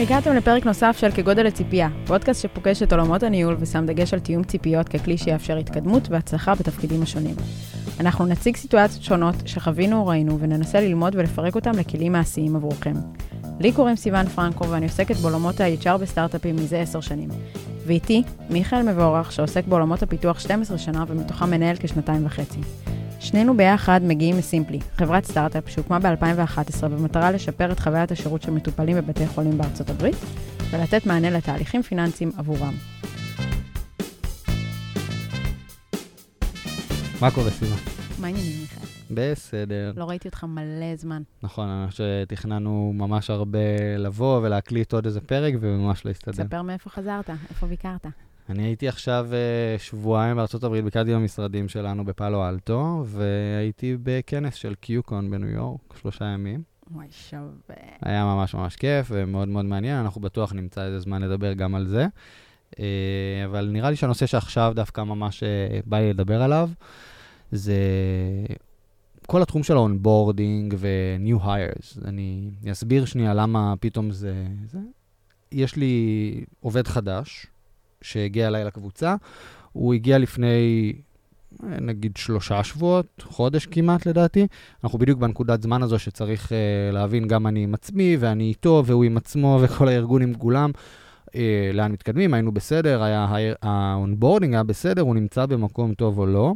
הגעתם לפרק נוסף של כגודל הציפייה, פודקאסט שפוגש את עולמות הניהול ושם דגש על תיאום ציפיות ככלי שיאפשר התקדמות והצלחה בתפקידים השונים. אנחנו נציג סיטואציות שונות שחווינו או ראינו וננסה ללמוד ולפרק אותם לכלים מעשיים עבורכם. לי קוראים סיון פרנקו ואני עוסקת בעולמות ה-HR בסטארט-אפים מזה עשר שנים. ואיתי, מיכאל מבורך, שעוסק בעולמות הפיתוח 12 שנה ומתוכם מנהל כשנתיים וחצי. שנינו ביחד מגיעים מסימפלי, חברת סטארט-אפ שהוקמה ב-2011 במטרה לשפר את חוויית השירות של מטופלים בבתי חולים בארצות הברית ולתת מענה לתהליכים פיננסיים עבורם. מה קורה סביבה? מה העניינים, מיכאל? בסדר. לא ראיתי אותך מלא זמן. נכון, אני חושב שתכננו ממש הרבה לבוא ולהקליט עוד איזה פרק, וממש לא הסתדר. תספר מאיפה חזרת, איפה ביקרת. אני הייתי עכשיו אה, שבועיים הברית, ביקרתי במשרדים שלנו בפאלו אלטו, והייתי בכנס של קיוקון בניו יורק, שלושה ימים. וואי, שווה. היה ממש ממש כיף ומאוד מאוד מעניין, אנחנו בטוח נמצא איזה זמן לדבר גם על זה. אה, אבל נראה לי שהנושא שעכשיו דווקא ממש אה, בא לי לדבר עליו, זה כל התחום של ה onboarding ו-new hires. אני אסביר שנייה למה פתאום זה, זה... יש לי עובד חדש שהגיע אליי לקבוצה, הוא הגיע לפני נגיד שלושה שבועות, חודש כמעט לדעתי. אנחנו בדיוק בנקודת זמן הזו שצריך אה, להבין גם אני עם עצמי, ואני איתו, והוא עם עצמו, וכל הארגון עם כולם. אה, לאן מתקדמים, היינו בסדר, ה onboarding היה בסדר, הוא נמצא במקום טוב או לא.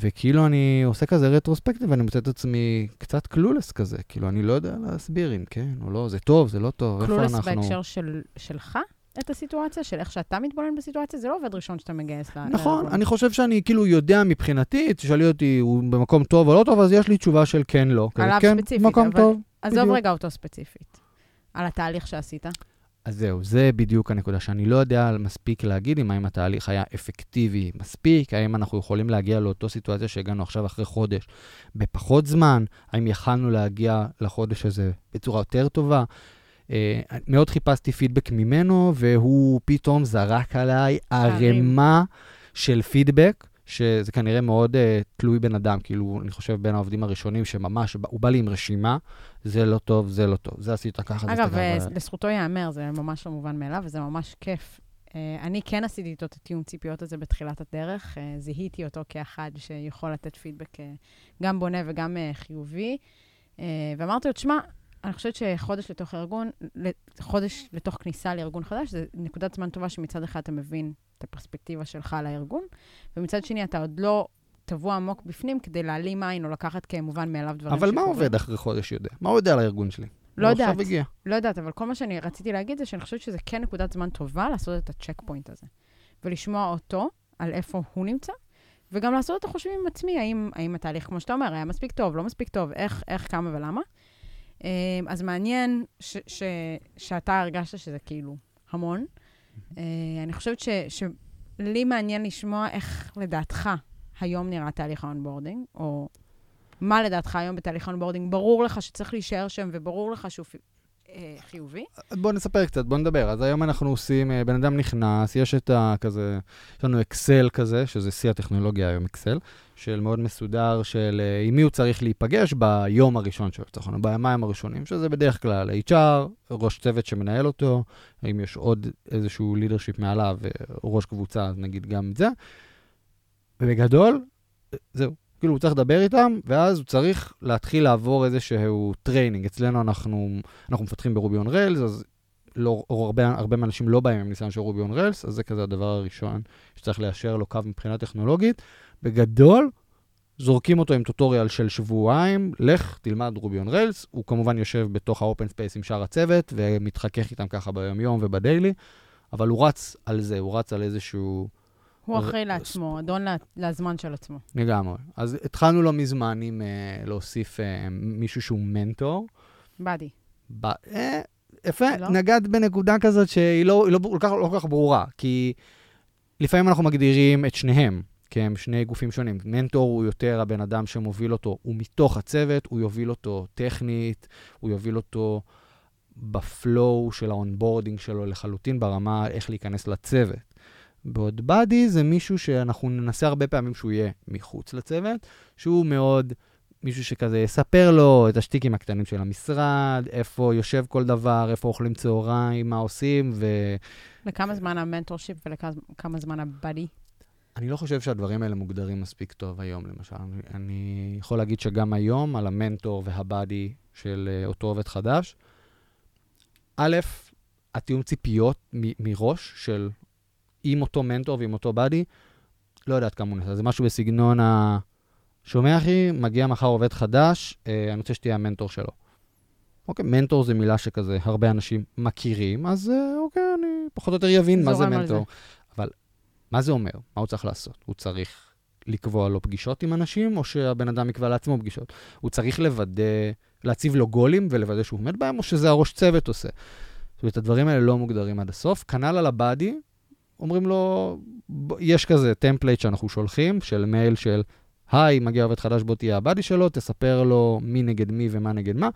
וכאילו אני עושה כזה retrospective, ואני מוצא את עצמי קצת clueless כזה. כאילו, אני לא יודע להסביר אם כן או לא, זה טוב, זה לא טוב, איפה אנחנו... clueless בהקשר של, שלך? את הסיטואציה, של איך שאתה מתבונן בסיטואציה, זה לא עובד ראשון שאתה מגייס ל... נכון, אני חושב שאני כאילו יודע מבחינתי, תשאלי אותי, הוא במקום טוב או לא טוב, אז יש לי תשובה של כן, לא. עליו כן, ספציפית, מקום אבל... טוב, עזוב בדיוק. רגע אותו ספציפית. על התהליך שעשית. אז זהו, זה בדיוק הנקודה, שאני לא יודע מספיק להגיד אם האם התהליך היה אפקטיבי מספיק, האם אנחנו יכולים להגיע לאותו סיטואציה שהגענו עכשיו אחרי חודש בפחות זמן, האם יכלנו להגיע לחודש הזה בצורה יותר טובה. Uh, מאוד חיפשתי פידבק ממנו, והוא פתאום זרק עליי ערימה של פידבק, שזה כנראה מאוד uh, תלוי בן אדם, כאילו, אני חושב בין העובדים הראשונים, שממש, הוא בא לי עם רשימה, זה לא טוב, זה לא טוב, זה עשית ככה, זה עשית אגב, ככה. אה, לזכותו ייאמר, זה ממש לא מובן מאליו, וזה ממש כיף. אה, אני כן עשיתי איתו את התיאום ציפיות הזה בתחילת הדרך. אה, זיהיתי אותו כאחד שיכול לתת פידבק אה, גם בונה וגם אה, חיובי. אה, ואמרתי לו, תשמע, אני חושבת שחודש לתוך הארגון, חודש לתוך כניסה לארגון חדש, זה נקודת זמן טובה שמצד אחד אתה מבין את הפרספקטיבה שלך על הארגון, ומצד שני אתה עוד לא טבוע עמוק בפנים כדי להעלים עין או לקחת כמובן מאליו דברים אבל מה שקורים. עובד אחרי חודש יודע? מה הוא יודע על הארגון שלי? לא הוא יודעת. לא יודעת, אבל כל מה שאני רציתי להגיד זה שאני חושבת שזה כן נקודת זמן טובה לעשות את הצ'ק פוינט הזה. ולשמוע אותו על איפה הוא נמצא, וגם לעשות את החושבים עם עצמי, האם, האם התהליך, כמו שאתה אומר, היה מספיק טוב, לא מספיק טוב, איך, איך, כמה ולמה. אמ, אז מעניין ש, ש, שאתה הרגשת שזה כאילו המון. אה, אני חושבת ש, שלי מעניין לשמוע איך לדעתך היום נראה תהליך ה onboarding, או מה לדעתך היום בתהליך ה onboarding. ברור לך שצריך להישאר שם, וברור לך שהוא חיובי. בוא נספר קצת, בוא נדבר. אז היום אנחנו עושים, אה, בן אדם נכנס, יש את ה... כזה, יש לנו אקסל כזה, שזה שיא הטכנולוגיה היום, אקסל, של מאוד מסודר, של אה, עם מי הוא צריך להיפגש ביום הראשון שלו, לצורך העניין, בימים הראשונים, שזה בדרך כלל HR, ראש צוות שמנהל אותו, אם יש עוד איזשהו leadership מעליו, אה, ראש קבוצה, נגיד גם את זה. ובגדול, אה, זהו. כאילו, הוא צריך לדבר איתם, ואז הוא צריך להתחיל לעבור איזשהו training. אצלנו אנחנו, אנחנו מפתחים ב Ruby on Rails, אז לא, הרבה, הרבה מהאנשים לא באים עם ניסיון של Ruby on Rails, אז זה כזה הדבר הראשון שצריך ליישר לו קו מבחינה טכנולוגית. בגדול, זורקים אותו עם tutorial של שבועיים, לך, תלמד Ruby on Rails. הוא כמובן יושב בתוך ה open space עם שאר הצוות, ומתחכך איתם ככה ביום-יום וב daily, אבל הוא רץ על זה, הוא רץ על איזשהו... הוא אחראי לעצמו, אדון לזמן של עצמו. לגמרי. אז התחלנו לא מזמן עם uh, להוסיף uh, מישהו שהוא מנטור. באדי. ב... אה, יפה, לא? נגעת בנקודה כזאת שהיא לא, לא, לא, כל כך, לא כל כך ברורה, כי לפעמים אנחנו מגדירים את שניהם, כי הם שני גופים שונים. מנטור הוא יותר הבן אדם שמוביל אותו, הוא מתוך הצוות, הוא יוביל אותו טכנית, הוא יוביל אותו ב-flow של ה-onboarding שלו לחלוטין, ברמה איך להיכנס לצוות. בעוד buddy זה מישהו שאנחנו ננסה הרבה פעמים שהוא יהיה מחוץ לצוות, שהוא מאוד מישהו שכזה יספר לו את השטיקים הקטנים של המשרד, איפה יושב כל דבר, איפה אוכלים צהריים, מה עושים, ו... לכמה זמן ה-mentorship ולכמה זמן ה-buddy? אני לא חושב שהדברים האלה מוגדרים מספיק טוב היום, למשל. אני יכול להגיד שגם היום, על המנטור והבאדי של אה, אותו עובד חדש, א', התיאום ציפיות מראש של עם אותו מנטור ועם אותו באדי, לא יודעת כמה הוא נעשה. זה משהו בסגנון ה... שומע אחי, מגיע מחר עובד חדש, אה, אני רוצה שתהיה המנטור שלו. אוקיי, מנטור זה מילה שכזה הרבה אנשים מכירים, אז אה, אוקיי, אני פחות או יותר אבין מה זה מנטור. זה. אבל מה זה אומר? מה הוא צריך לעשות? הוא צריך לקבוע לו פגישות עם אנשים, או שהבן אדם יקבע לעצמו פגישות? הוא צריך לוודא, להציב לו goals ולוודא שהוא עומד בהם, או שזה הראש צוות עושה? זאת אומרת, הדברים האלה לא מוגדרים עד הסוף. כנ"ל על ה-buddy, אומרים לו, יש כזה template שאנחנו שולחים, של מייל של, היי, מגיע עובד חדש, בוא תהיה ה-buddy שלו, תספר לו מי נגד מי ומה נגד מה.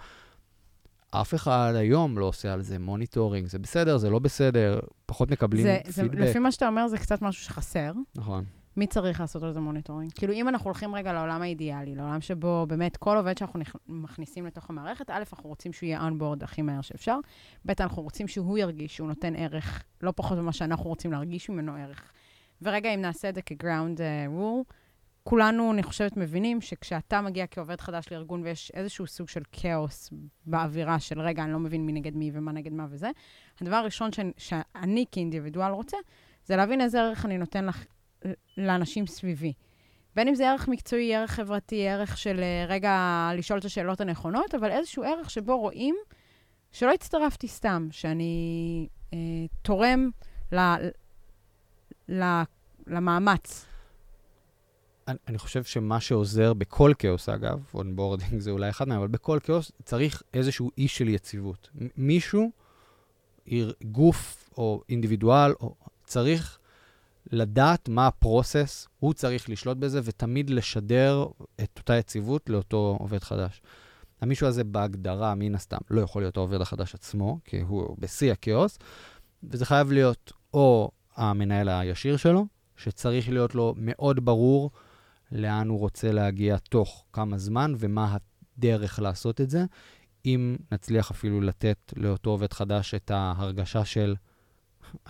אף אחד היום לא עושה על זה monitoring, זה בסדר, זה לא בסדר, פחות מקבלים זה, פידבק. זה, לפי מה שאתה אומר, זה קצת משהו שחסר. נכון. מי צריך לעשות על זה monitoring? כאילו, אם אנחנו הולכים רגע לעולם האידיאלי, לעולם שבו באמת כל עובד שאנחנו מכניסים לתוך המערכת, א', אנחנו רוצים שהוא יהיה onboard הכי מהר שאפשר, ב', אנחנו רוצים שהוא ירגיש שהוא נותן ערך, לא פחות ממה שאנחנו רוצים להרגיש ממנו ערך. ורגע, אם נעשה את זה כ-ground, אה, כולנו, אני חושבת, מבינים שכשאתה מגיע כעובד חדש לארגון ויש איזשהו סוג של כאוס באווירה של, רגע, אני לא מבין מי נגד מי ומה נגד מה וזה, הדבר הראשון ש... שאני כאינדיבידואל רוצה, זה להבין איזה ערך אני נותן לך, לאנשים סביבי. בין אם זה ערך מקצועי, ערך חברתי, ערך של אה, רגע לשאול את השאלות הנכונות, אבל איזשהו ערך שבו רואים שלא הצטרפתי סתם, שאני אה, תורם ל, ל, למאמץ. אני, אני חושב שמה שעוזר בכל כאוס, אגב, onboarding זה אולי אחד מהם, אבל בכל כאוס צריך איזשהו אי של יציבות. מישהו, גוף או אינדיבידואל, או, צריך לדעת מה הפרוסס, הוא צריך לשלוט בזה ותמיד לשדר את אותה יציבות לאותו עובד חדש. המישהו הזה בהגדרה, מן הסתם, לא יכול להיות העובד החדש עצמו, כי הוא בשיא הכאוס, וזה חייב להיות או המנהל הישיר שלו, שצריך להיות לו מאוד ברור לאן הוא רוצה להגיע תוך כמה זמן ומה הדרך לעשות את זה. אם נצליח אפילו לתת לאותו עובד חדש את ההרגשה של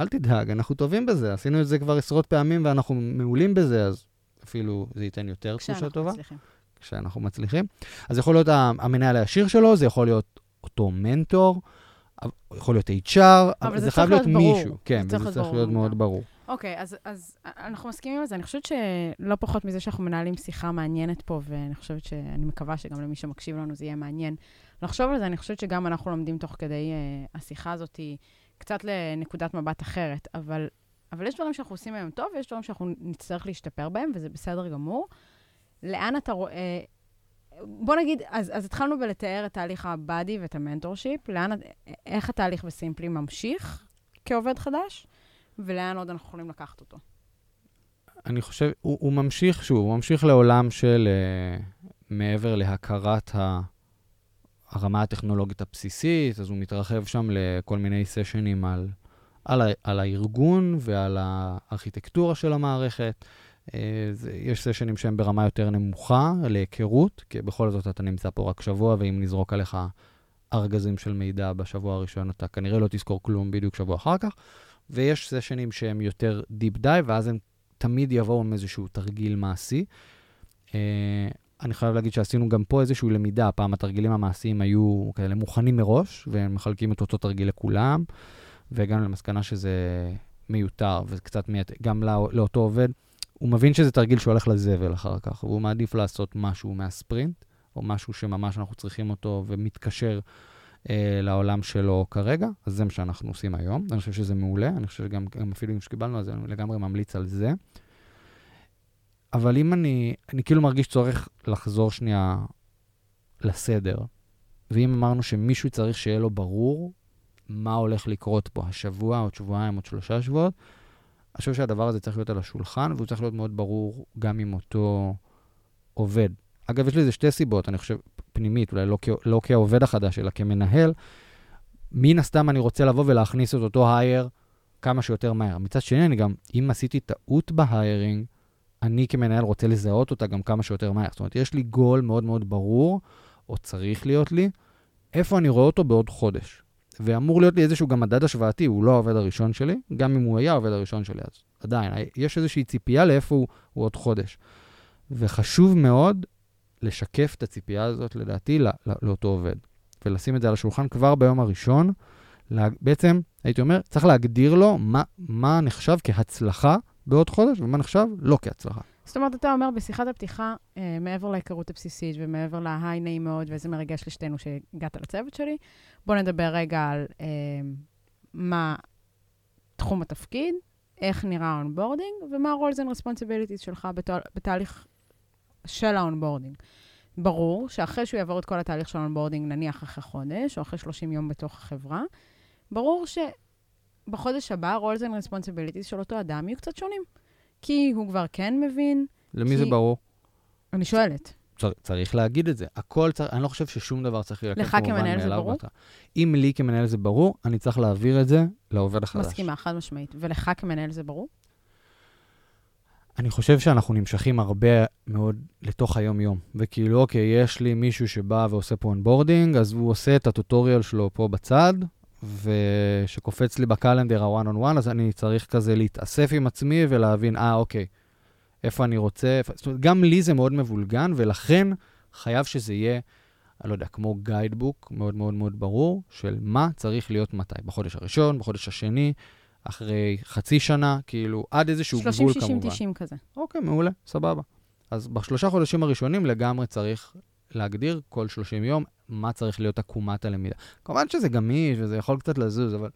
אל תדאג, אנחנו טובים בזה, עשינו את זה כבר עשרות פעמים ואנחנו מעולים בזה, אז אפילו זה ייתן יותר תחושה טובה. מצליחים. כשאנחנו מצליחים. אז יכול להיות המנהל הישיר שלו, זה יכול להיות אותו מנטור, יכול להיות HR, אבל זה חייב להיות ברור. מישהו. כן, זה צריך להיות מאוד ברור. אוקיי, אז, אז אנחנו מסכימים על זה. אני חושבת שלא פחות מזה שאנחנו מנהלים שיחה מעניינת פה, ואני חושבת שאני מקווה שגם למי שמקשיב לנו זה יהיה מעניין. לחשוב על זה, אני חושבת שגם אנחנו לומדים תוך כדי uh, השיחה הזאת קצת לנקודת מבט אחרת, אבל, אבל יש דברים שאנחנו עושים היום טוב, ויש דברים שאנחנו נצטרך להשתפר בהם, וזה בסדר גמור. לאן אתה רואה... בוא נגיד, אז, אז התחלנו בלתאר את תהליך הבאדי ואת המנטורשיפ, לאן, איך התהליך בסימפלי ממשיך כעובד חדש, ולאן עוד אנחנו יכולים לקחת אותו. אני חושב, הוא, הוא ממשיך, שוב, הוא ממשיך לעולם של uh, מעבר להכרת ה... הרמה הטכנולוגית הבסיסית, אז הוא מתרחב שם לכל מיני sessions על, על, על הארגון ועל הארכיטקטורה של המערכת. אה, יש sessions שהם ברמה יותר נמוכה, להיכרות, כי בכל זאת אתה נמצא פה רק שבוע, ואם נזרוק עליך ארגזים של מידע בשבוע הראשון, אתה כנראה לא תזכור כלום בדיוק שבוע אחר כך. ויש sessions שהם יותר deep dive, ואז הם תמיד יבואו עם איזשהו תרגיל מעשי. אני חייב להגיד שעשינו גם פה איזושהי למידה. פעם התרגילים המעשיים היו כאלה מוכנים מראש, והם מחלקים את אותו תרגיל לכולם, והגענו למסקנה שזה מיותר, וקצת מיית... גם לא, לאותו עובד, הוא מבין שזה תרגיל שהולך לזבל אחר כך, והוא מעדיף לעשות משהו מהספרינט, או משהו שממש אנחנו צריכים אותו ומתקשר אה, לעולם שלו כרגע, אז זה מה שאנחנו עושים היום. אני חושב שזה מעולה, אני חושב שגם אפילו אם שקיבלנו, אז אני לגמרי ממליץ על זה. אבל אם אני, אני כאילו מרגיש צורך לחזור שנייה לסדר, ואם אמרנו שמישהו צריך שיהיה לו ברור מה הולך לקרות פה, השבוע, עוד שבועיים, עוד שלושה שבועות, אני חושב שהדבר הזה צריך להיות על השולחן, והוא צריך להיות מאוד ברור גם עם אותו עובד. אגב, יש לזה שתי סיבות, אני חושב, פנימית, אולי לא, לא כעובד החדש, אלא כמנהל. מן הסתם אני רוצה לבוא ולהכניס את אותו הייר כמה שיותר מהר. מצד שני, אני גם, אם עשיתי טעות בהיירינג, אני כמנהל רוצה לזהות אותה גם כמה שיותר מהר. זאת אומרת, יש לי גול מאוד מאוד ברור, או צריך להיות לי, איפה אני רואה אותו בעוד חודש. ואמור להיות לי איזשהו גם מדד השוואתי, הוא לא העובד הראשון שלי, גם אם הוא היה העובד הראשון שלי, אז עדיין, יש איזושהי ציפייה לאיפה הוא, הוא עוד חודש. וחשוב מאוד לשקף את הציפייה הזאת, לדעתי, לא, לא, לאותו עובד. ולשים את זה על השולחן כבר ביום הראשון. לה, בעצם, הייתי אומר, צריך להגדיר לו מה, מה נחשב כהצלחה בעוד חודש ומה נחשב לא כהצלחה. זאת אומרת, אתה אומר בשיחת הפתיחה, אה, מעבר להיכרות הבסיסית ומעבר להיי נעים מאוד, ואיזה מרגש לשתינו שהגעת לצוות שלי, בוא נדבר רגע על אה, מה תחום התפקיד, איך נראה ה-onboarding, ומה ה-roles and responsibilities שלך בת, בתהליך של ה-onboarding. ברור שאחרי שהוא יעבור את כל התהליך של ה-onboarding, נניח אחרי חודש, או אחרי 30 יום בתוך החברה, ברור שבחודש הבא, roles and responsibilities של אותו אדם יהיו קצת שונים. כי הוא כבר כן מבין. למי כי... זה ברור? אני שואלת. צר, צריך להגיד את זה. הכל צריך, אני לא חושב ששום דבר צריך להילקח לך כמנהל זה ברור? ואתה. אם לי כמנהל זה ברור, אני צריך להעביר את זה לעובד החדש. מסכימה, חד משמעית. ולך כמנהל זה ברור? אני חושב שאנחנו נמשכים הרבה מאוד לתוך היום-יום. וכאילו, אוקיי, יש לי מישהו שבא ועושה פה onboarding, אז הוא עושה את הטוטוריאל שלו פה בצד, וכשקופץ לי ב-calendar ה-one on one, אז אני צריך כזה להתאסף עם עצמי ולהבין, אה, אוקיי, איפה אני רוצה, איפה... זאת אומרת, גם לי זה מאוד מבולגן, ולכן חייב שזה יהיה, אני לא יודע, כמו guidebook מאוד מאוד מאוד ברור, של מה צריך להיות מתי, בחודש הראשון, בחודש השני, אחרי חצי שנה, כאילו, עד איזשהו 30, גבול 30, כמובן. 30, 60, 90 כזה. אוקיי, מעולה, סבבה. אז בשלושה חודשים הראשונים לגמרי צריך להגדיר כל 30 יום מה צריך להיות עקומת הלמידה. כמובן שזה גמיש וזה יכול קצת לזוז, אבל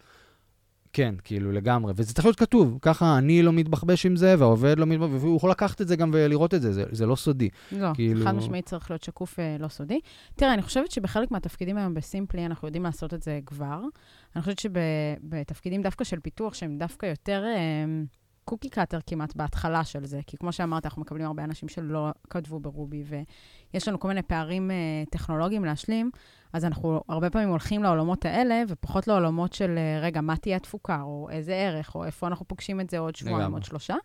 כן, כאילו לגמרי. וזה צריך להיות כתוב, ככה אני לא מתבחבש עם זה, והעובד לא מתבחבש, והוא יכול לקחת את זה גם ולראות את זה, זה, זה לא סודי. לא, כאילו... חד משמעית צריך להיות שקוף ולא סודי. תראה, אני חושבת שבחלק מהתפקידים היום בסימפלי אנחנו יודעים לעשות את זה כבר. אני חושבת שבתפקידים דווקא של פיתוח, שהם דווקא יותר... אה, קוקי קאטר כמעט בהתחלה של זה, כי כמו שאמרת, אנחנו מקבלים הרבה אנשים שלא כתבו ברובי, ויש לנו כל מיני פערים uh, טכנולוגיים להשלים, אז אנחנו הרבה פעמים הולכים לעולמות האלה, ופחות לעולמות של, uh, רגע, מה תהיה התפוקה, או איזה ערך, או איפה אנחנו פוגשים את זה עוד שבועיים, עוד שלושה.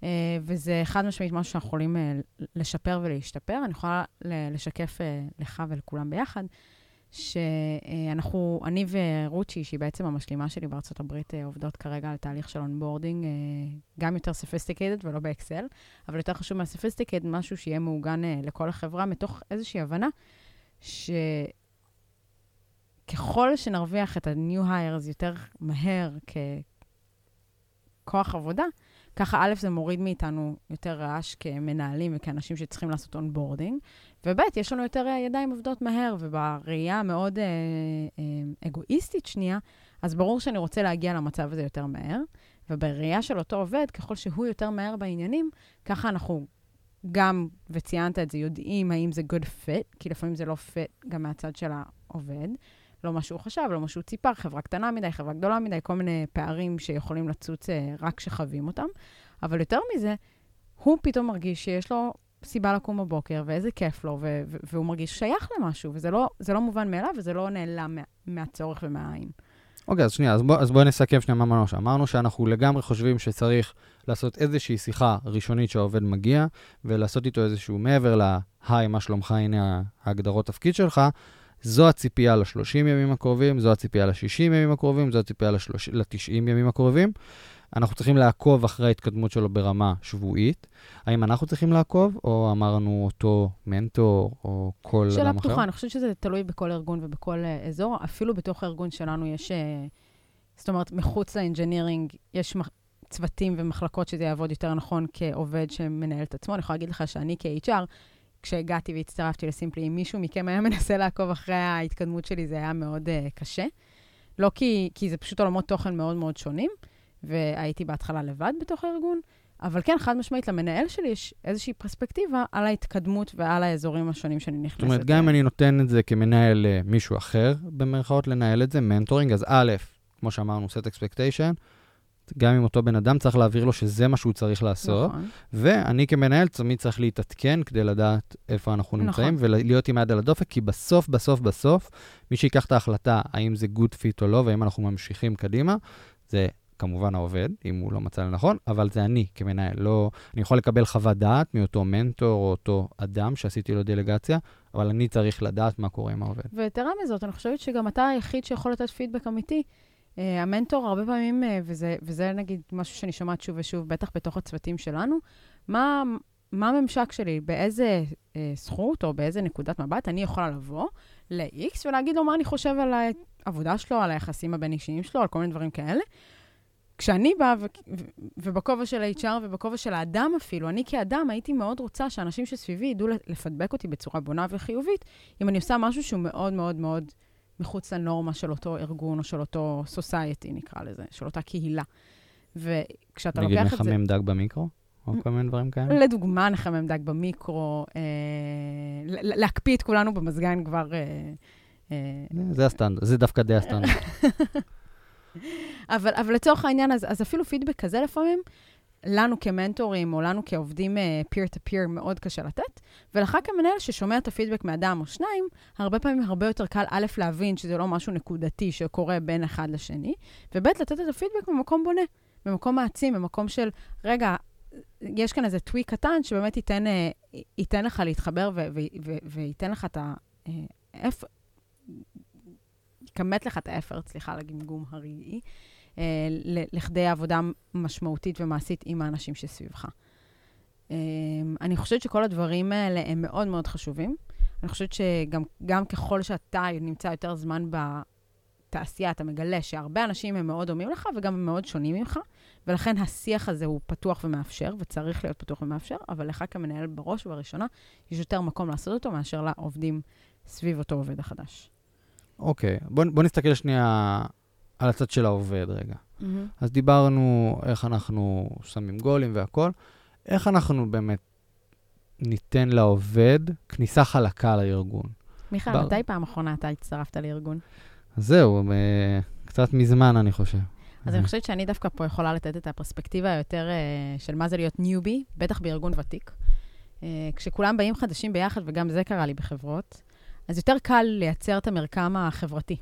Uh, וזה חד משמעית משהו שאנחנו יכולים uh, לשפר ולהשתפר. אני יכולה לשקף uh, לך ולכולם ביחד. שאנחנו, אני ורוצ'י, שהיא בעצם המשלימה שלי בארצות הברית, אה, עובדות כרגע על תהליך של onboarding, אה, גם יותר sophisticated ולא באקסל, אבל יותר חשוב מה-sophisticated, משהו שיהיה מעוגן אה, לכל החברה, מתוך איזושהי הבנה שככל שנרוויח את ה-new hires יותר מהר ככוח עבודה, ככה א', זה מוריד מאיתנו יותר רעש כמנהלים וכאנשים שצריכים לעשות onboarding, וב', יש לנו יותר אה, ידיים עובדות מהר, ובראייה המאוד אה, אה, אגואיסטית שנייה, אז ברור שאני רוצה להגיע למצב הזה יותר מהר, ובראייה של אותו עובד, ככל שהוא יותר מהר בעניינים, ככה אנחנו גם, וציינת את זה, יודעים האם זה good fit, כי לפעמים זה לא fit גם מהצד של העובד. לא מה שהוא חשב, לא מה שהוא ציפה, חברה קטנה מדי, חברה גדולה מדי, כל מיני פערים שיכולים לצוץ אה, רק כשחווים אותם. אבל יותר מזה, הוא פתאום מרגיש שיש לו סיבה לקום בבוקר, ואיזה כיף לו, ו- והוא מרגיש שייך למשהו, וזה לא, לא מובן מאליו, וזה לא נעלם מה- מהצורך ומהעין. אוקיי, okay, אז שנייה, אז, בוא, אז בואי נסכם שנייה מה אמרנו שם. אמרנו שאנחנו לגמרי חושבים שצריך לעשות איזושהי שיחה ראשונית שהעובד מגיע, ולעשות איתו איזשהו מעבר ל-היי, מה שלומך, הנה ההגדרות תפקיד שלך, זו הציפייה ל-30 ימים הקרובים, זו הציפייה ל-60 ימים הקרובים, זו הציפייה ל-90 ימים הקרובים. אנחנו צריכים לעקוב אחרי ההתקדמות שלו ברמה שבועית. האם אנחנו צריכים לעקוב, או אמרנו אותו מנטור, או כל אדם אחר? שאלה פתוחה, אני חושבת שזה תלוי בכל ארגון ובכל אה, אזור. אפילו בתוך הארגון שלנו יש, אה, זאת אומרת, מחוץ לאינג'ינירינג, יש צוותים ומחלקות שזה יעבוד יותר נכון כעובד שמנהל את עצמו. אני יכולה להגיד לך שאני כ-HR, כשהגעתי והצטרפתי לסימפלי, אם מישהו מכם היה מנסה לעקוב אחרי ההתקדמות שלי, זה היה מאוד אה, קשה. לא כי, כי זה פשוט עולמות תוכן מאוד מאוד שונים, והייתי בהתחלה לבד בתוך הארגון, אבל כן, חד משמעית, למנהל שלי יש איזושהי פרספקטיבה על ההתקדמות ועל האזורים השונים שאני נכנסת. זאת אומרת, גם אם אני נותן את זה כמנהל למישהו אחר, במרכאות לנהל את זה, מנטורינג, אז א', כמו שאמרנו, set expectation, גם עם אותו בן אדם, צריך להעביר לו שזה מה שהוא צריך לעשות. נכון. ואני כמנהל תמיד צריך להתעדכן כדי לדעת איפה אנחנו נכון. נמצאים, ולהיות עם היד על הדופק, כי בסוף, בסוף, בסוף, מי שיקח את ההחלטה האם זה good fit או לא, והאם אנחנו ממשיכים קדימה, זה כמובן העובד, אם הוא לא מצא לנכון, אבל זה אני כמנהל. לא, אני יכול לקבל חוות דעת מאותו מנטור או אותו אדם שעשיתי לו דלגציה, אבל אני צריך לדעת מה קורה עם העובד. ויתרה מזאת, אני חושבת שגם אתה היחיד שיכול לתת פידבק אמיתי. Uh, המנטור הרבה פעמים, uh, וזה, וזה נגיד משהו שאני שומעת שוב ושוב, בטח בתוך הצוותים שלנו, מה, מה הממשק שלי, באיזה uh, זכות או באיזה נקודת מבט אני יכולה לבוא ל-X ולהגיד לו מה אני חושב על העבודה שלו, על היחסים הבין-אישיים שלו, על כל מיני דברים כאלה. כשאני באה, ו- ובכובע של ה-HR ובכובע של האדם אפילו, אני כאדם הייתי מאוד רוצה שאנשים שסביבי ידעו לפדבק אותי בצורה בונה וחיובית, אם אני עושה משהו שהוא מאוד מאוד מאוד מחוץ לנורמה של אותו ארגון או של אותו סוסייטי, נקרא לזה, של אותה קהילה. וכשאתה לוקח את זה... נגיד מחמם דג במיקרו? או כל מיני דברים כאלה? לדוגמה, נחמם דג במיקרו, אה, להקפיא את כולנו במזגן כבר... אה, אה, זה הסטנדרט, זה דווקא די הסטנדרט. אבל, אבל לצורך העניין, אז, אז אפילו פידבק כזה לפעמים, לנו כמנטורים או לנו כעובדים peer-to-peer uh, מאוד קשה לתת, ולך כמנהל ששומע את הפידבק מאדם או שניים, הרבה פעמים הרבה יותר קל א', להבין שזה לא משהו נקודתי שקורה בין אחד לשני, וב', לתת את הפידבק במקום בונה, במקום מעצים, במקום של, רגע, יש כאן איזה טוויק קטן שבאמת ייתן, uh, ייתן לך להתחבר וייתן לך את ה... יכמת לך את האפרט, סליחה על הגמגום הרגעי, אה, לכדי עבודה משמעותית ומעשית עם האנשים שסביבך. אה, אני חושבת שכל הדברים האלה הם מאוד מאוד חשובים. אני חושבת שגם ככל שאתה נמצא יותר זמן בתעשייה, אתה מגלה שהרבה אנשים הם מאוד דומים לך וגם הם מאוד שונים ממך, ולכן השיח הזה הוא פתוח ומאפשר, וצריך להיות פתוח ומאפשר, אבל לך כמנהל בראש ובראשונה, יש יותר מקום לעשות אותו מאשר לעובדים סביב אותו עובד החדש. אוקיי, בוא, בוא נסתכל שנייה על הצד של העובד רגע. Mm-hmm. אז דיברנו איך אנחנו שמים גולים והכול. איך אנחנו באמת ניתן לעובד כניסה חלקה לארגון? מיכאל, בר... מתי פעם אחרונה אתה הצטרפת לארגון? זהו, ב... קצת מזמן, אני חושב. אז אני חושבת שאני דווקא פה יכולה לתת את הפרספקטיבה היותר uh, של מה זה להיות ניובי, בטח בארגון ותיק. Uh, כשכולם באים חדשים ביחד, וגם זה קרה לי בחברות, אז יותר קל לייצר את המרקם החברתי.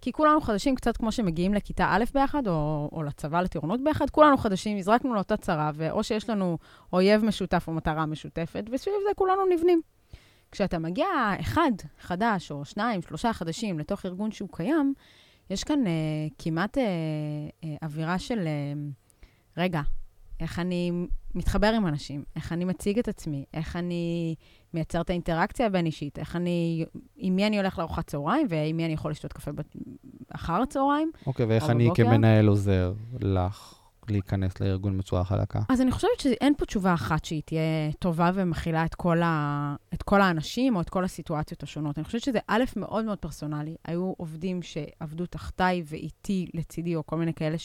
כי כולנו חדשים, קצת כמו שמגיעים לכיתה א' ביחד, או, או לצבא לטירונות ביחד, כולנו חדשים, נזרקנו לאותה צרה, ואו שיש לנו אויב משותף או מטרה משותפת, וסביב זה כולנו נבנים. כשאתה מגיע אחד, חדש, או שניים, שלושה חדשים לתוך ארגון שהוא קיים, יש כאן אה, כמעט אה, אה, אווירה של, אה, רגע, איך אני מתחבר עם אנשים, איך אני מציג את עצמי, איך אני מייצר את האינטראקציה הבין-אישית, איך אני, עם מי אני הולך לארוחת צהריים, ועם מי אני יכול לשתות קפה אחר הצהריים. אוקיי, ואיך אני בבוקר. כמנהל עוזר לך להיכנס לארגון בצורה חלקה? אז אני חושבת שאין פה תשובה אחת שהיא תהיה טובה ומכילה את כל, ה... את כל האנשים או את כל הסיטואציות השונות. אני חושבת שזה א', מאוד מאוד פרסונלי. היו עובדים שעבדו תחתיי ואיתי, לצידי, או כל מיני כאלה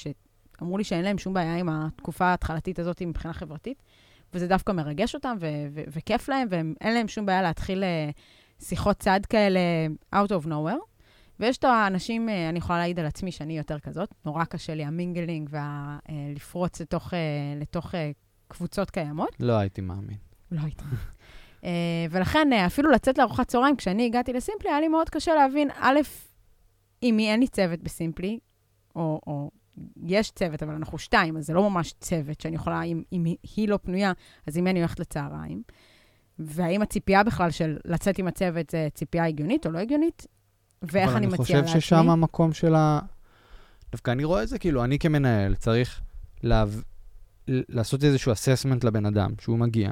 שאמרו לי שאין להם שום בעיה עם התקופה ההתחלתית הזאת מבחינה חברתית. וזה דווקא מרגש אותם ו- ו- וכיף להם, ואין להם שום בעיה להתחיל אה, שיחות צד כאלה out of nowhere. ויש את האנשים, אה, אני יכולה להעיד על עצמי שאני יותר כזאת, נורא קשה לי המינגלינג ולפרוץ אה, לתוך, לתוך קבוצות קיימות. לא הייתי מאמין. לא הייתי. ולכן, אפילו לצאת לארוחת צהריים, כשאני הגעתי לסימפלי, היה לי מאוד קשה להבין, א', מי אין לי צוות בסימפלי, או, או יש צוות, אבל אנחנו שתיים, אז זה לא ממש צוות שאני יכולה, אם, אם היא לא פנויה, אז מי אני הולכת לצהריים? והאם הציפייה בכלל של לצאת עם הצוות זה ציפייה הגיונית או לא הגיונית? ואיך אני מציעה לעצמי? אבל אני חושב ששם המקום של ה... דווקא אני רואה את זה, כאילו, אני כמנהל צריך לה... לעשות איזשהו אססמנט לבן אדם שהוא מגיע,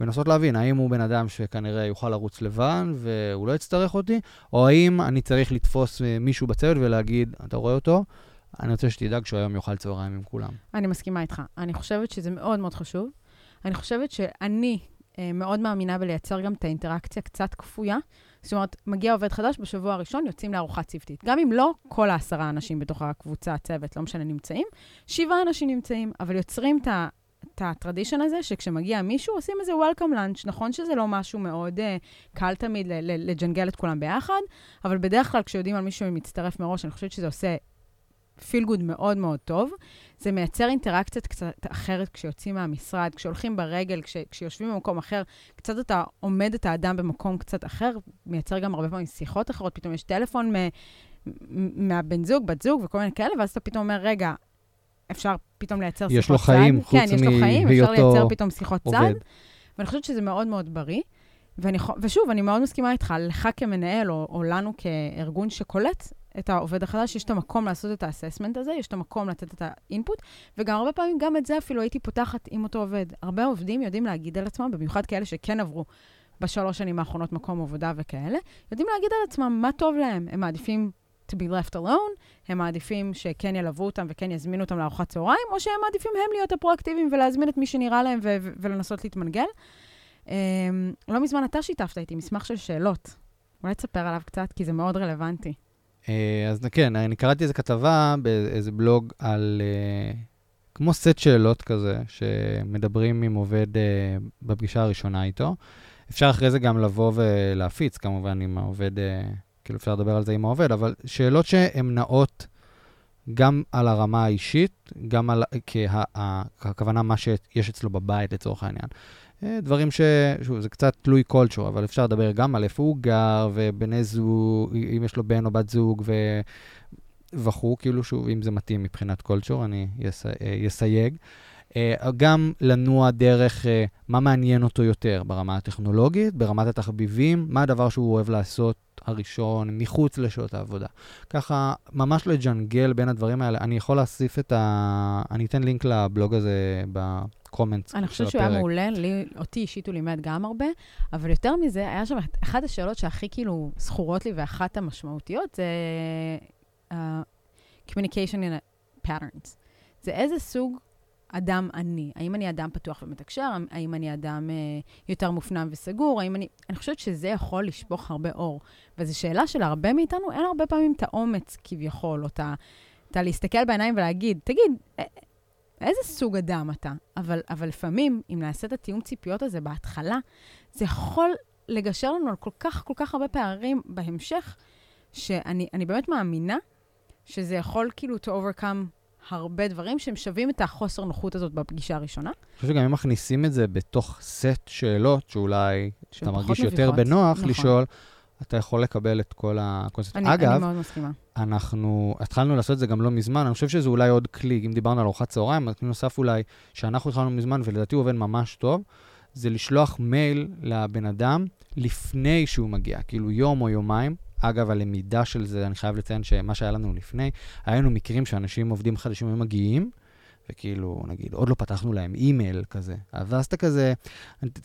ולנסות להבין האם הוא בן אדם שכנראה יוכל לרוץ לבן והוא לא יצטרך אותי, או האם אני צריך לתפוס מישהו בצוות ולהגיד, אתה רואה אותו? אני רוצה שתדאג שהוא היום יאכל צהריים עם כולם. אני מסכימה איתך. אני חושבת שזה מאוד מאוד חשוב. אני חושבת שאני אה, מאוד מאמינה בלייצר גם את האינטראקציה קצת כפויה. זאת אומרת, מגיע עובד חדש, בשבוע הראשון יוצאים לארוחת צוותית. גם אם לא כל העשרה אנשים בתוך הקבוצה, הצוות, לא משנה, נמצאים, שבעה אנשים נמצאים, אבל יוצרים את ה... את הטרדישן הזה, שכשמגיע מישהו, עושים איזה Welcome Lunch. נכון שזה לא משהו מאוד uh, קל תמיד לג'נגל את כולם ביחד, אבל בדרך כלל כשיודעים על מישהו מצטרף מראש, אני חושבת שזה עושה פיל גוד מאוד מאוד טוב. זה מייצר אינטראקציות קצת אחרת כשיוצאים מהמשרד, כשהולכים ברגל, כש, כשיושבים במקום אחר, קצת אתה עומד את האדם במקום קצת אחר, מייצר גם הרבה פעמים שיחות אחרות, פתאום יש טלפון מ, מהבן זוג, בת זוג וכל מיני כאלה, ואז אתה פתאום אומר, רגע, אפשר פתאום לייצר יש שיחות לו חיים, צד. חוץ כן, יש לו חיים, אפשר מהיותו לייצר פתאום שיחות צד. עובד. ואני חושבת שזה מאוד מאוד בריא. ואני, ושוב, אני מאוד מסכימה איתך, לך כמנהל, או, או לנו כארגון שקולט את העובד החדש, יש את המקום לעשות את האססמנט הזה, יש את המקום לתת את האינפוט, וגם הרבה פעמים, גם את זה אפילו הייתי פותחת עם אותו עובד. הרבה עובדים יודעים להגיד על עצמם, במיוחד כאלה שכן עברו בשלוש שנים האחרונות מקום עבודה וכאלה, יודעים להגיד על עצמם מה טוב להם. הם מעדיפים to be left alone, הם מעדיפים שכן ילוו אותם וכן יזמינו אותם לארוחת צהריים, או שהם מעדיפים הם להיות הפרואקטיביים ולהזמין את מי שנראה להם ו- ו- ולנסות להתמנגל. Um, לא מזמן אתה שיתפת איתי מסמך של שאלות. אולי תספר עליו קצת, כי זה מאוד רלוונטי. אה, אז כן, אני קראתי איזו כתבה באיזה בלוג על אה, כמו סט שאלות כזה, שמדברים עם עובד אה, בפגישה הראשונה איתו. אפשר אחרי זה גם לבוא ולהפיץ, כמובן, עם העובד, כאילו אפשר לדבר על זה עם העובד, אבל שאלות שהן נעות גם על הרמה האישית, גם על, כה, הכוונה מה שיש אצלו בבית לצורך העניין. אה, דברים ש... שוב, זה קצת תלוי קולצ'ור, אבל אפשר לדבר גם על איפה הוא גר, ובני זוג, אם יש לו בן או בת זוג, ו... וכו', כאילו שוב, אם זה מתאים מבחינת קולצ'ור, אני יס... אה, יסייג. גם לנוע דרך אה, מה מעניין אותו יותר ברמה הטכנולוגית, ברמת התחביבים, מה הדבר שהוא אוהב לעשות הראשון מחוץ לשעות העבודה. ככה, ממש לג'נגל בין הדברים האלה. אני יכול להוסיף את ה... אני אתן לינק לבלוג הזה בקומנט של הפרק. אני חושבת שהוא היה מעולה, לי, אותי אישית הוא לימד גם הרבה, אבל יותר מזה, היה שם אחת השאלות שהכי כאילו זכורות לי, ואחת המשמעותיות, זה uh, communication in a patterns. זה איזה סוג אדם אני. האם אני אדם פתוח ומתקשר? האם אני אדם uh, יותר מופנם וסגור? האם אני... אני חושבת שזה יכול לשפוך הרבה אור. וזו שאלה שלהרבה מאיתנו, אין הרבה פעמים את האומץ כביכול, או את ה... להסתכל בעיניים ולהגיד, תגיד, איזה סוג אדם אתה? אבל, אבל לפעמים, אם נעשה את התיאום ציפיות הזה בהתחלה, זה יכול לגשר לנו על כל כך, כל כך הרבה פערים בהמשך, שאני באמת מאמינה שזה יכול כאילו to overcome הרבה דברים שהם שווים את החוסר נוחות הזאת בפגישה הראשונה. אני חושב שגם אם מכניסים את זה בתוך סט שאלות, שאולי אתה מרגיש יותר בנוח נכון. לשאול, אתה יכול לקבל את כל הקונספט. אני, אגב, אני מאוד מסכימה. אנחנו התחלנו לעשות את זה גם לא מזמן, אני חושב שזה אולי עוד כלי, אם דיברנו על ארוחת צהריים, כלי נוסף אולי, שאנחנו התחלנו מזמן, ולדעתי הוא עובד ממש טוב, זה לשלוח מייל לבן אדם לפני שהוא מגיע, כאילו יום או יומיים. אגב, הלמידה של זה, אני חייב לציין שמה שהיה לנו לפני, היה לנו מקרים שאנשים עובדים חדשים היו מגיעים, וכאילו, נגיד, עוד לא פתחנו להם אימייל כזה. ואז אתה כזה,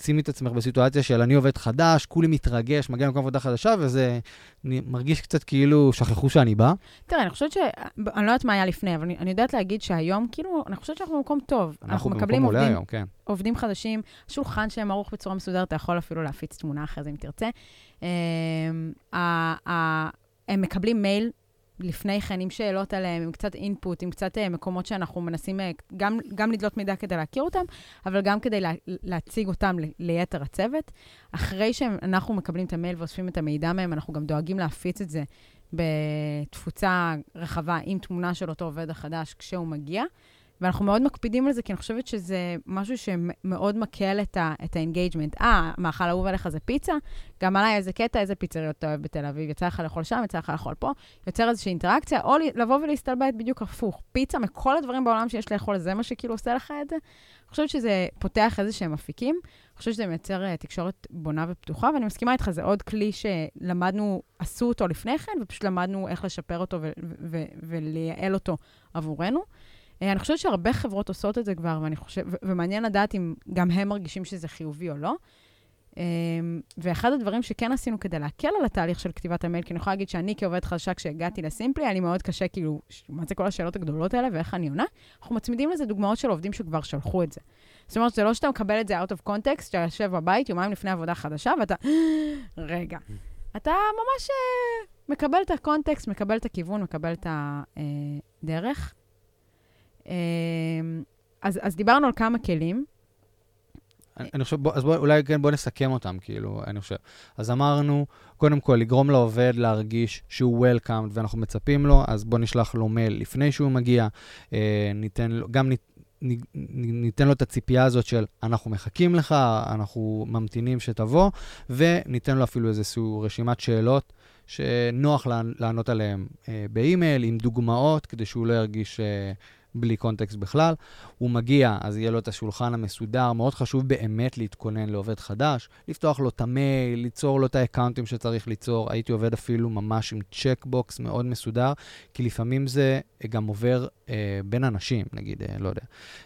שימי את עצמך בסיטואציה של אני עובד חדש, כולי מתרגש, מגיע למקום עבודה חדשה, וזה מרגיש קצת כאילו שכחו שאני בא. תראה, אני חושבת ש... אני לא יודעת מה היה לפני, אבל אני, אני יודעת להגיד שהיום, כאילו, אני חושבת שאנחנו במקום טוב. אנחנו, אנחנו מקבלים עובדים, היום, כן. עובדים חדשים, שולחן שלהם ערוך בצורה מסודרת, אתה יכול אפילו להפיץ תמונה אחרי זה אם תרצה. הם מקבלים מייל לפני כן, עם שאלות עליהם, עם קצת אינפוט, עם קצת uh, מקומות שאנחנו מנסים uh, גם, גם לדלות מידע כדי להכיר אותם, אבל גם כדי לה, להציג אותם ל, ליתר הצוות. אחרי שאנחנו מקבלים את המייל ואוספים את המידע מהם, אנחנו גם דואגים להפיץ את זה בתפוצה רחבה עם תמונה של אותו עובד החדש כשהוא מגיע. ואנחנו מאוד מקפידים על זה, כי אני חושבת שזה משהו שמאוד מקל את ה-engagement. אה, מאכל אהוב עליך זה פיצה? גם עליי איזה קטע, איזה פיצריות אתה אוהב בתל אביב. יצא לך לאכול שם, יצא לך לאכול פה. יוצר איזושהי אינטראקציה, או לבוא ולהסתלבט בדיוק הפוך. פיצה מכל הדברים בעולם שיש לאכול, זה מה שכאילו עושה לך את זה. אני חושבת שזה פותח איזה שהם אפיקים. אני חושבת שזה מייצר uh, תקשורת בונה ופתוחה, ואני מסכימה איתך, זה עוד כלי שלמדנו, עשו אותו לפני כן, ופשוט למדנו איך לשפר אותו ולייעל אותו עבורנו. אני חושבת שהרבה חברות עושות את זה כבר, ואני חושב, ומעניין לדעת אם גם הם מרגישים שזה חיובי או לא. ואחד הדברים שכן עשינו כדי להקל על התהליך של כתיבת המייל, כי אני יכולה להגיד שאני כעובדת חדשה, כשהגעתי לסימפלי, היה לי מאוד קשה, כאילו, מה זה כל השאלות הגדולות האלה ואיך אני עונה? אנחנו מצמידים לזה דוגמאות של עובדים שכבר שלחו את זה. זאת אומרת, זה לא שאתה מקבל את זה out of context, שאתה יושב בבית יומיים לפני עבודה חדשה, ואתה, רגע. אתה ממש מקבל את הקונטקסט, מקבל את הכיוון, מקבל את הדרך. אז, אז דיברנו על כמה כלים. אני, אני חושב, בוא, אז בוא, אולי כן, בוא נסכם אותם, כאילו, אני חושב. אז אמרנו, קודם כל, לגרום לעובד להרגיש שהוא Welcome ואנחנו מצפים לו, אז בוא נשלח לו מייל לפני שהוא מגיע, אה, ניתן לו, גם נת, ניתן לו את הציפייה הזאת של אנחנו מחכים לך, אנחנו ממתינים שתבוא, וניתן לו אפילו איזושהי רשימת שאלות שנוח לענות עליהן אה, ב-email, עם דוגמאות, כדי שהוא לא ירגיש... אה, בלי context בכלל. הוא מגיע, אז יהיה לו את השולחן המסודר. מאוד חשוב באמת להתכונן לעובד חדש, לפתוח לו את המייל, ליצור לו את ה-accounts שצריך ליצור. הייתי עובד אפילו ממש עם checkbox מאוד מסודר, כי לפעמים זה גם עובר אה, בין אנשים, נגיד, אה, לא יודע,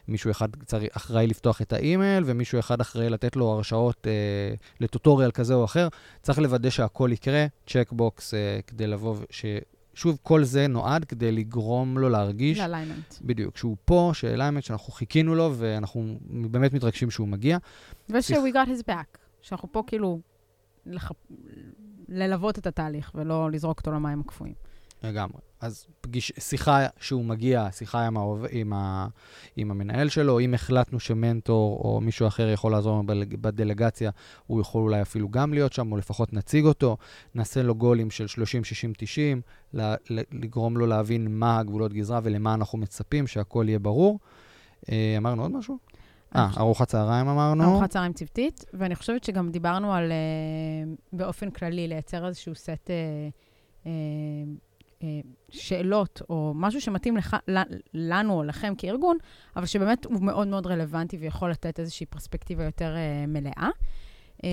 מישהו אחד צריך, אחראי לפתוח את ה-email, ומישהו אחד אחראי לתת לו הרשאות אה, לטוטוריאל כזה או אחר. צריך לוודא שהכל יקרה, checkbox, אה, כדי לבוא, ש... שוב, כל זה נועד כדי לגרום לו להרגיש... ל-alignment. בדיוק, שהוא פה, ש-alignment, שאנחנו חיכינו לו, ואנחנו באמת מתרגשים שהוא מגיע. וש-we got his back, שאנחנו פה כאילו לח... ללוות את התהליך, ולא לזרוק אותו למים הקפואים. לגמרי. אז פגיש, שיחה שהוא מגיע, שיחה עם, העוב, עם, ה, עם המנהל שלו, אם החלטנו שמנטור או מישהו אחר יכול לעזור בדלגציה, הוא יכול אולי אפילו גם להיות שם, או לפחות נציג אותו, נעשה לו גולים של 30, 60, 90, לגרום לו להבין מה הגבולות גזרה ולמה אנחנו מצפים, שהכל יהיה ברור. אה, אמרנו עוד משהו? אה, ארוחת צהריים אמרנו. ארוחת צהריים צוותית, ואני חושבת שגם דיברנו על, אה, באופן כללי, לייצר איזשהו סט... אה, אה, אה, שאלות או משהו שמתאים לך, לנו או לכם כארגון, אבל שבאמת הוא מאוד מאוד רלוונטי ויכול לתת איזושהי פרספקטיבה יותר uh, מלאה. Uh,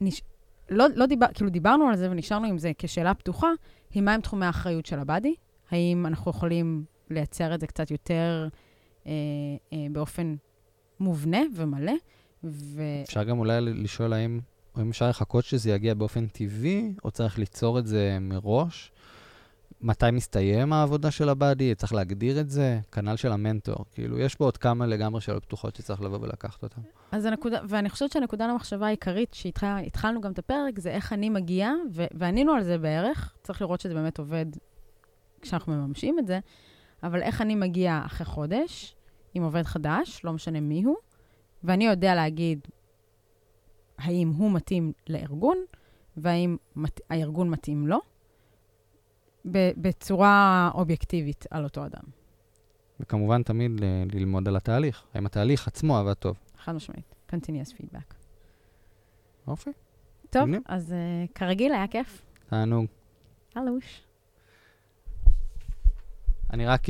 נש... לא, לא דיבר, כאילו דיברנו על זה ונשארנו עם זה כשאלה פתוחה, היא מהם תחומי האחריות של הבאדי? האם אנחנו יכולים לייצר את זה קצת יותר uh, uh, באופן מובנה ומלא? ו... אפשר גם אולי לשאול האם, האם אפשר לחכות שזה יגיע באופן טבעי, או צריך ליצור את זה מראש? מתי מסתיים העבודה של הבאדי, צריך להגדיר את זה, כנ"ל של המנטור. כאילו, יש פה עוד כמה לגמרי שאלות פתוחות שצריך לבוא ולקחת אותן. אז הנקודה, ואני חושבת שהנקודה למחשבה העיקרית, שהתחלנו גם את הפרק, זה איך אני מגיעה, וענינו על זה בערך, צריך לראות שזה באמת עובד כשאנחנו מממשים את זה, אבל איך אני מגיעה אחרי חודש עם עובד חדש, לא משנה מי הוא, ואני יודע להגיד האם הוא מתאים לארגון, והאם מת, הארגון מתאים לו. בצורה אובייקטיבית על אותו אדם. וכמובן תמיד ל- ללמוד על התהליך, האם התהליך עצמו עבד טוב. חד משמעית, continuous feedback. אופי. טוב, מגניב. אז uh, כרגיל, היה כיף. תענוג. הלוש. אני רק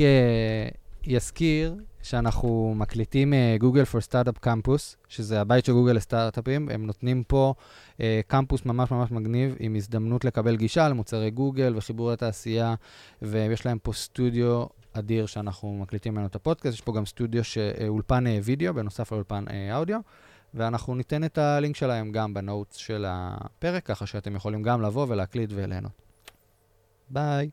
אזכיר uh, שאנחנו מקליטים Google for Startups Campus, שזה הבית של גוגל לסטארט-אפים. הם נותנים פה uh, קמפוס ממש ממש מגניב, עם הזדמנות לקבל גישה למוצרי גוגל וחיבור לתעשייה, ויש להם פה סטודיו אדיר שאנחנו מקליטים ממנו את הפודקאסט. יש פה גם סטודיו שאולפן uh, וידאו, בנוסף לאולפן uh, אודיו. ואנחנו ניתן את הלינק שלהם גם בנוטס של הפרק, ככה שאתם יכולים גם לבוא ולהקליט וליהנות. ביי.